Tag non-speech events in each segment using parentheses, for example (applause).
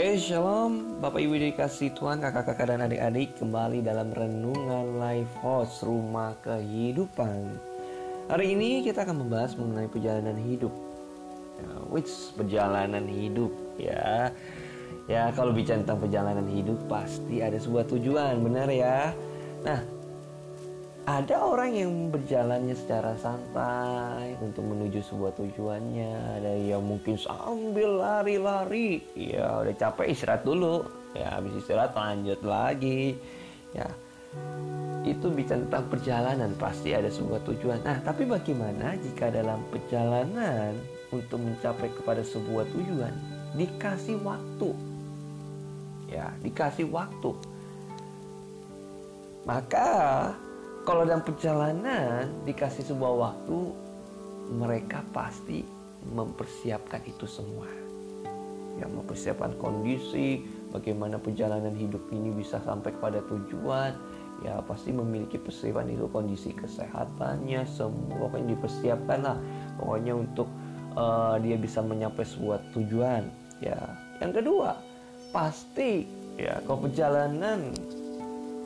Oke, shalom. Bapak Ibu dikasih Tuhan, kakak-kakak dan adik-adik Kembali dalam Renungan Life House Rumah Kehidupan. Hari ini kita akan membahas mengenai perjalanan hidup. Ya, Which perjalanan hidup ya. Ya kalau bicara tentang perjalanan hidup Pasti ada sebuah tujuan, benar ya? Nah, ada orang yang berjalannya secara santai untuk menuju sebuah tujuannya. Ada yang mungkin sambil lari-lari. Ya udah capek istirahat dulu. Ya habis istirahat lanjut lagi. Ya itu bicara tentang perjalanan pasti ada sebuah tujuan. Nah tapi bagaimana jika dalam perjalanan untuk mencapai kepada sebuah tujuan dikasih waktu? Ya dikasih waktu. Maka kalau dalam perjalanan dikasih sebuah waktu, mereka pasti mempersiapkan itu semua. Ya, mempersiapkan kondisi, bagaimana perjalanan hidup ini bisa sampai kepada tujuan. Ya, pasti memiliki persiapan itu kondisi kesehatannya, semua yang dipersiapkan lah. Pokoknya untuk uh, dia bisa menyampai sebuah tujuan. Ya, yang kedua, pasti ya kalau perjalanan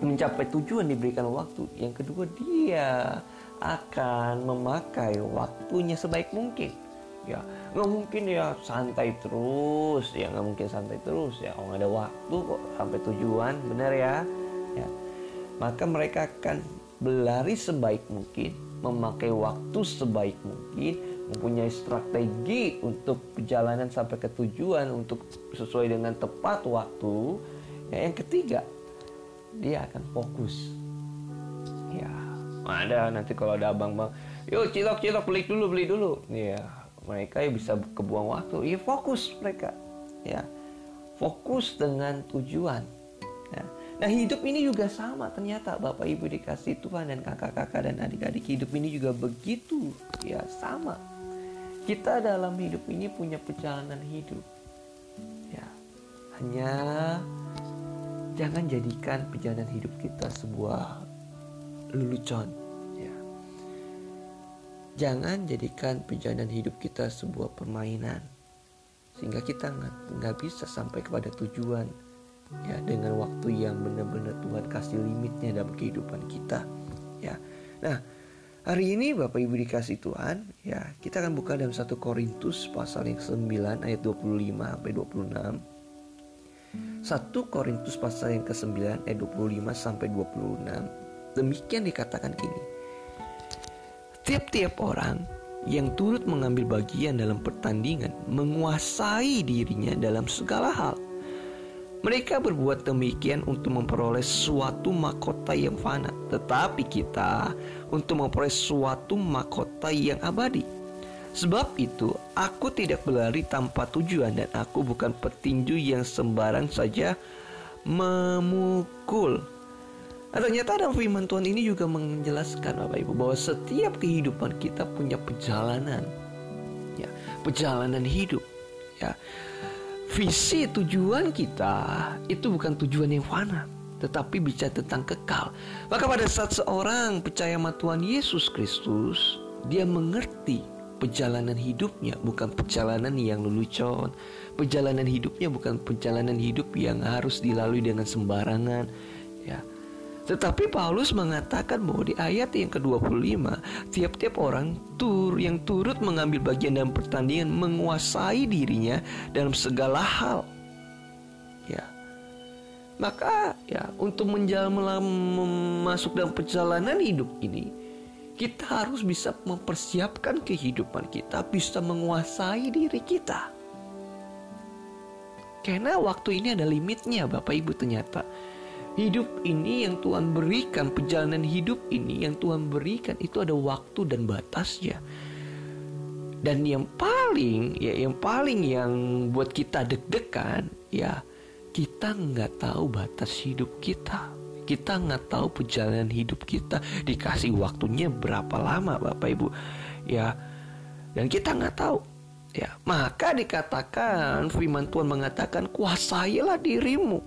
mencapai tujuan diberikan waktu. Yang kedua dia akan memakai waktunya sebaik mungkin. Ya, nggak mungkin ya santai terus, ya nggak mungkin santai terus ya. Oh ada waktu kok sampai tujuan, benar ya? Ya, maka mereka akan berlari sebaik mungkin, memakai waktu sebaik mungkin, mempunyai strategi untuk perjalanan sampai ke tujuan untuk sesuai dengan tepat waktu. Ya, yang ketiga, dia akan fokus. Ya, ada nanti kalau ada abang-bang, yuk cilok cilok beli dulu beli dulu. Ya, mereka ya bisa kebuang waktu. Ya fokus mereka. Ya, fokus dengan tujuan. Ya. Nah hidup ini juga sama ternyata Bapak Ibu dikasih Tuhan dan kakak-kakak dan adik-adik hidup ini juga begitu ya sama. Kita dalam hidup ini punya perjalanan hidup. Ya, hanya jangan jadikan perjalanan hidup kita sebuah lelucon ya. Jangan jadikan perjalanan hidup kita sebuah permainan sehingga kita nggak bisa sampai kepada tujuan ya dengan waktu yang benar-benar Tuhan kasih limitnya dalam kehidupan kita ya. Nah hari ini Bapak Ibu dikasih Tuhan ya kita akan buka dalam satu Korintus pasal yang 9 ayat 25 sampai 26 1 Korintus pasal yang ke-9 ayat 25 sampai 26. Demikian dikatakan kini. Tiap-tiap orang yang turut mengambil bagian dalam pertandingan menguasai dirinya dalam segala hal. Mereka berbuat demikian untuk memperoleh suatu mahkota yang fana, tetapi kita untuk memperoleh suatu mahkota yang abadi. Sebab itu, aku tidak berlari tanpa tujuan dan aku bukan petinju yang sembarang saja memukul. Nah, ternyata dalam firman Tuhan ini juga menjelaskan Bapak Ibu bahwa setiap kehidupan kita punya perjalanan. Ya, perjalanan hidup. Ya. Visi tujuan kita itu bukan tujuan yang fana, tetapi bicara tentang kekal. Maka pada saat seorang percaya sama Tuhan Yesus Kristus, dia mengerti perjalanan hidupnya bukan perjalanan yang lelucon. Perjalanan hidupnya bukan perjalanan hidup yang harus dilalui dengan sembarangan. Ya. Tetapi Paulus mengatakan bahwa di ayat yang ke-25, tiap-tiap orang tur yang turut mengambil bagian dalam pertandingan menguasai dirinya dalam segala hal. Ya. Maka ya untuk menjalan masuk dalam perjalanan hidup ini, kita harus bisa mempersiapkan kehidupan kita, bisa menguasai diri kita. Karena waktu ini ada limitnya, Bapak Ibu ternyata. Hidup ini yang Tuhan berikan, perjalanan hidup ini yang Tuhan berikan itu ada waktu dan batasnya. Dan yang paling, ya yang paling yang buat kita deg-degan, ya kita nggak tahu batas hidup kita. Kita nggak tahu perjalanan hidup kita dikasih waktunya berapa lama Bapak Ibu. Ya. Dan kita nggak tahu. Ya, maka dikatakan firman Tuhan mengatakan kuasailah dirimu.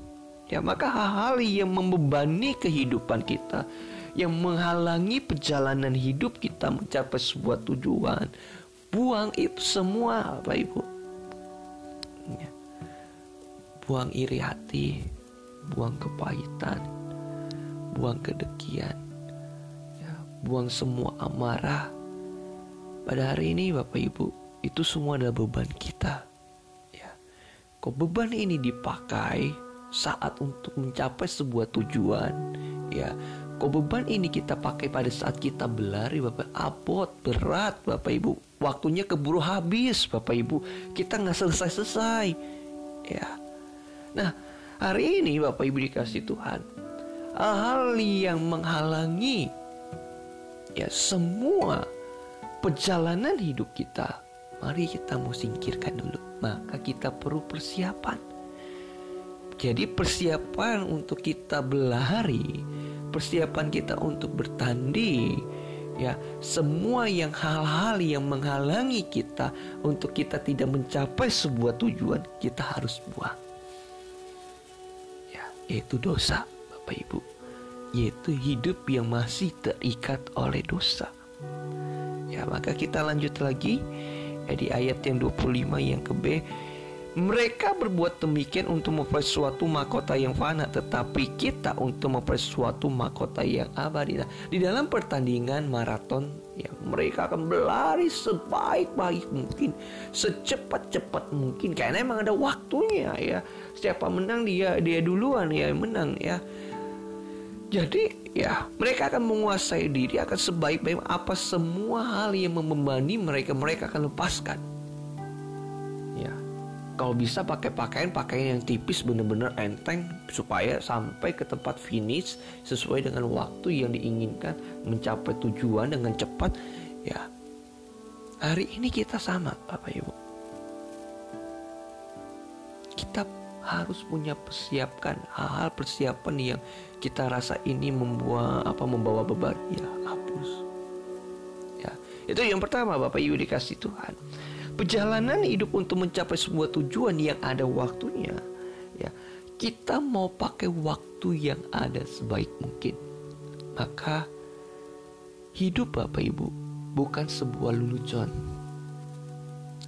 Ya, maka hal-hal yang membebani kehidupan kita, yang menghalangi perjalanan hidup kita mencapai sebuah tujuan, buang itu semua, Bapak Ibu. Ya. buang iri hati, buang kepahitan, buang kedekian, ya, buang semua amarah. Pada hari ini Bapak Ibu, itu semua adalah beban kita. Ya. Kok beban ini dipakai saat untuk mencapai sebuah tujuan, ya. Kok beban ini kita pakai pada saat kita berlari Bapak Abot, berat Bapak Ibu Waktunya keburu habis Bapak Ibu Kita nggak selesai-selesai Ya Nah hari ini Bapak Ibu dikasih Tuhan Hal-hal yang menghalangi Ya semua perjalanan hidup kita. Mari kita mau singkirkan dulu. Maka kita perlu persiapan. Jadi persiapan untuk kita berlari persiapan kita untuk bertanding ya semua yang hal-hal yang menghalangi kita untuk kita tidak mencapai sebuah tujuan kita harus buang. Ya yaitu dosa Bapak Ibu yaitu hidup yang masih terikat oleh dosa ya maka kita lanjut lagi ya, di ayat yang 25 yang ke B mereka berbuat demikian untuk memperoleh suatu mahkota yang fana, tetapi kita untuk memperoleh suatu mahkota yang abadi. Nah, di dalam pertandingan maraton, ya mereka akan berlari sebaik-baik mungkin, secepat-cepat mungkin, karena emang ada waktunya ya. Siapa menang dia dia duluan ya menang ya. Jadi ya mereka akan menguasai diri akan sebaik-baik apa semua hal yang membebani mereka mereka akan lepaskan. Kalau bisa pakai pakaian pakaian yang tipis bener-bener enteng supaya sampai ke tempat finish sesuai dengan waktu yang diinginkan mencapai tujuan dengan cepat ya. Hari ini kita sama Bapak Ibu. Kita harus punya persiapkan hal-hal persiapan yang kita rasa ini membuat apa membawa beban. Ya hapus. Ya itu yang pertama Bapak Ibu dikasih Tuhan. Perjalanan hidup untuk mencapai sebuah tujuan yang ada waktunya ya kita mau pakai waktu yang ada sebaik mungkin. Maka hidup Bapak Ibu bukan sebuah lelucon.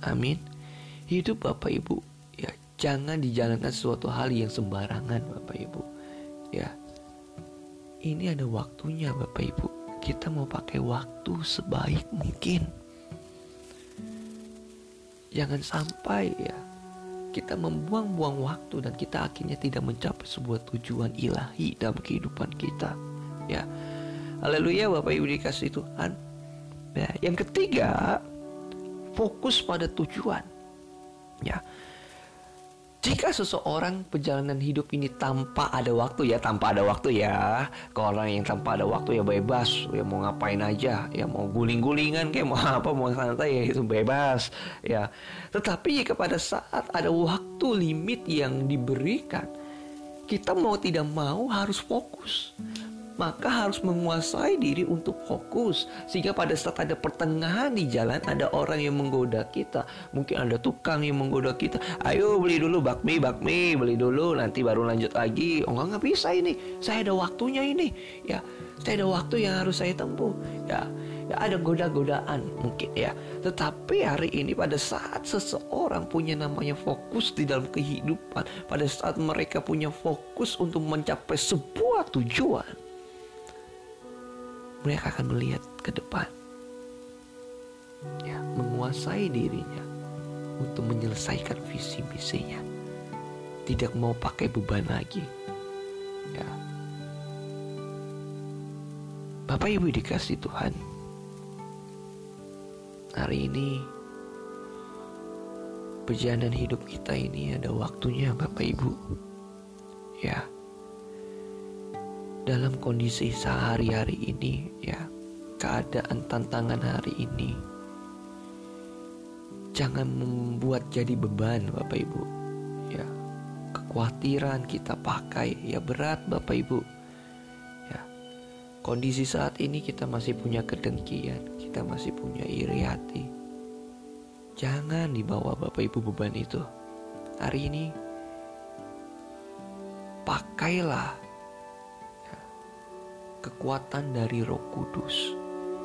Amin. Hidup Bapak Ibu jangan dijalankan sesuatu hal yang sembarangan Bapak Ibu ya ini ada waktunya Bapak Ibu kita mau pakai waktu sebaik mungkin Jangan sampai ya kita membuang-buang waktu dan kita akhirnya tidak mencapai sebuah tujuan ilahi dalam kehidupan kita. Ya. Haleluya Bapak Ibu dikasih Tuhan. Ya, yang ketiga, fokus pada tujuan. Ya. Jika seseorang perjalanan hidup ini tanpa ada waktu ya, tanpa ada waktu ya. Kalau orang yang tanpa ada waktu ya bebas, ya mau ngapain aja, ya mau guling-gulingan kayak mau (laughs) apa, mau santai ya itu bebas, ya. Tetapi jika pada saat ada waktu limit yang diberikan, kita mau tidak mau harus fokus maka harus menguasai diri untuk fokus. Sehingga pada saat ada pertengahan di jalan ada orang yang menggoda kita. Mungkin ada tukang yang menggoda kita. Ayo beli dulu bakmi bakmi beli dulu. Nanti baru lanjut lagi. Oh enggak nggak bisa ini. Saya ada waktunya ini. Ya saya ada waktu yang harus saya tempuh. Ya ya ada goda-godaan mungkin ya. Tetapi hari ini pada saat seseorang punya namanya fokus di dalam kehidupan pada saat mereka punya fokus untuk mencapai sebuah tujuan mereka akan melihat ke depan. Ya, menguasai dirinya untuk menyelesaikan visi misinya. Tidak mau pakai beban lagi. Ya. Bapak Ibu dikasih Tuhan. Hari ini perjalanan hidup kita ini ada waktunya Bapak Ibu. Ya dalam kondisi sehari-hari ini ya keadaan tantangan hari ini jangan membuat jadi beban Bapak Ibu ya. Kekhawatiran kita pakai ya berat Bapak Ibu ya. Kondisi saat ini kita masih punya kedengkian kita masih punya iri hati. Jangan dibawa Bapak Ibu beban itu. Hari ini pakailah kekuatan dari Roh Kudus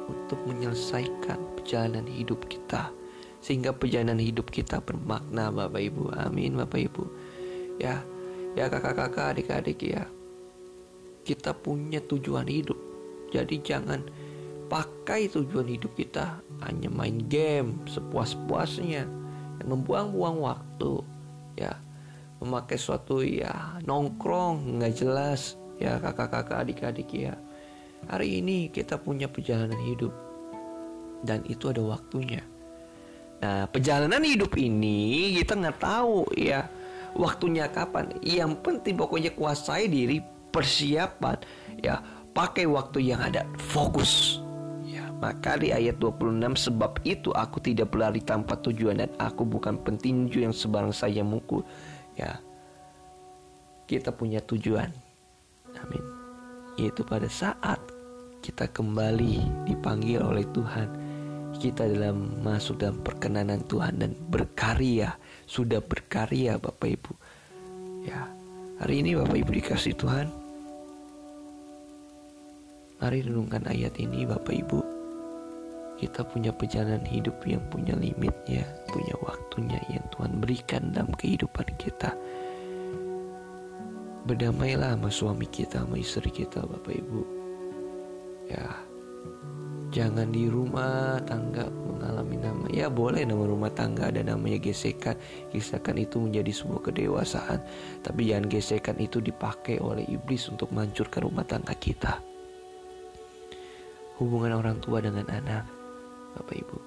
untuk menyelesaikan perjalanan hidup kita. Sehingga perjalanan hidup kita bermakna Bapak Ibu. Amin Bapak Ibu. ya ya kakak-kakak adik-adik ya. Kita punya tujuan hidup. Jadi jangan pakai tujuan hidup kita. Hanya main game sepuas-puasnya. Yang membuang-buang waktu ya. Memakai suatu ya nongkrong nggak jelas. Ya kakak-kakak adik-adik ya hari ini kita punya perjalanan hidup. Dan itu ada waktunya. Nah perjalanan hidup ini kita nggak tahu ya waktunya kapan. Yang penting pokoknya kuasai diri persiapan ya. Pakai waktu yang ada fokus. Ya maka di ayat 26 sebab itu aku tidak berlari tanpa tujuan dan aku bukan pentinju yang sebarang saja mukul. Ya kita punya tujuan. Amin. Yaitu pada saat kita kembali dipanggil oleh Tuhan. Kita dalam masuk dalam perkenanan Tuhan dan berkarya sudah berkarya Bapak Ibu. Ya hari ini Bapak Ibu dikasih Tuhan. Mari renungkan ayat ini Bapak Ibu. Kita punya perjalanan hidup yang punya limitnya punya waktunya yang Tuhan berikan dalam kehidupan kita. Berdamailah sama suami kita sama istri kita Bapak Ibu ya. Jangan di rumah tangga mengalami nama. Ya boleh nama rumah tangga ada namanya gesekan. Gesekan itu menjadi sebuah kedewasaan. Tapi jangan gesekan itu dipakai oleh iblis untuk menghancurkan rumah tangga kita. Hubungan orang tua dengan anak bapak ibu.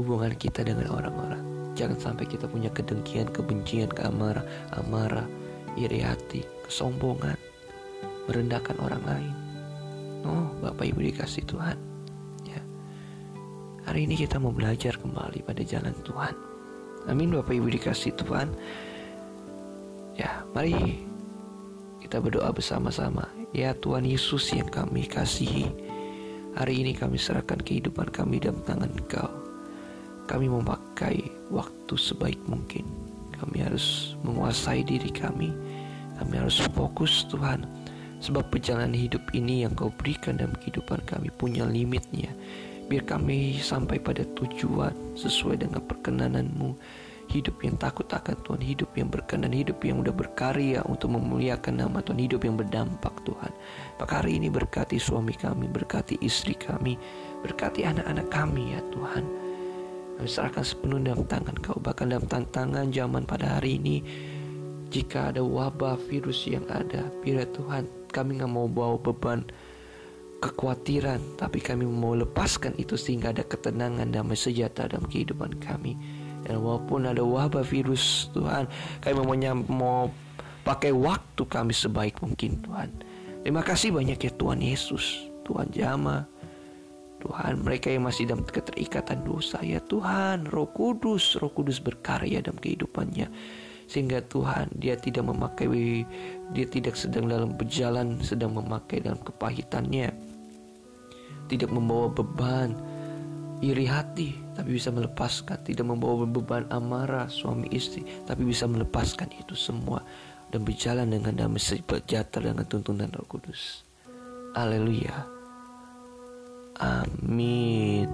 Hubungan kita dengan orang-orang jangan sampai kita punya kedengkian kebencian keamarah amarah iri hati kesombongan merendahkan orang lain Oh, Bapak Ibu dikasih Tuhan. Ya. Hari ini kita mau belajar kembali pada jalan Tuhan. Amin Bapak Ibu dikasih Tuhan. Ya, mari kita berdoa bersama-sama. Ya Tuhan Yesus yang kami kasihi. Hari ini kami serahkan kehidupan kami dalam tangan Engkau. Kami memakai waktu sebaik mungkin. Kami harus menguasai diri kami. Kami harus fokus Tuhan Sebab perjalanan hidup ini yang kau berikan dalam kehidupan kami punya limitnya. Biar kami sampai pada tujuan sesuai dengan perkenananmu. Hidup yang takut akan Tuhan, hidup yang berkenan, hidup yang udah berkarya untuk memuliakan nama Tuhan, hidup yang berdampak Tuhan. Maka hari ini berkati suami kami, berkati istri kami, berkati anak-anak kami ya Tuhan. Kami serahkan sepenuh dalam tangan kau, bahkan dalam tantangan zaman pada hari ini, jika ada wabah virus yang ada, biar Tuhan kami nggak mau bawa beban kekhawatiran, tapi kami mau lepaskan itu sehingga ada ketenangan damai sejahtera dalam kehidupan kami. Dan walaupun ada wabah virus, Tuhan, kami mau mau pakai waktu kami sebaik mungkin, Tuhan. Terima kasih banyak ya Tuhan Yesus, Tuhan Jama, Tuhan mereka yang masih dalam keterikatan dosa ya Tuhan Roh Kudus Roh Kudus berkarya dalam kehidupannya sehingga Tuhan dia tidak memakai dia tidak sedang dalam berjalan sedang memakai dalam kepahitannya tidak membawa beban iri hati tapi bisa melepaskan tidak membawa beban amarah suami istri tapi bisa melepaskan itu semua dan berjalan dengan damai sejahtera dengan tuntunan Roh Kudus. Haleluya. Amin.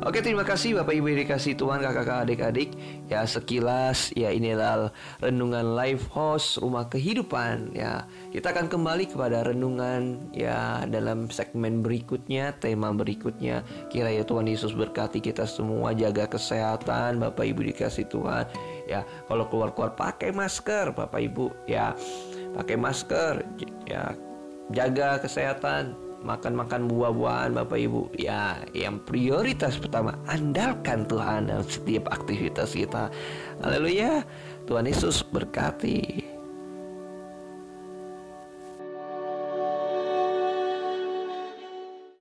Oke terima kasih Bapak Ibu dikasih Tuhan kakak-kakak adik-adik. Ya sekilas ya inilah renungan live host rumah kehidupan. Ya Kita akan kembali kepada renungan ya dalam segmen berikutnya Tema berikutnya. Kiranya Tuhan Yesus berkati kita semua Jaga kesehatan Bapak Ibu dikasih Tuhan. Ya kalau keluar-keluar pakai masker Bapak Ibu. Ya Pakai masker. Ya Jaga kesehatan makan-makan buah-buahan Bapak Ibu. Ya yang prioritas pertama andalkan Tuhan dalam setiap aktivitas kita. Haleluya. Tuhan Yesus berkati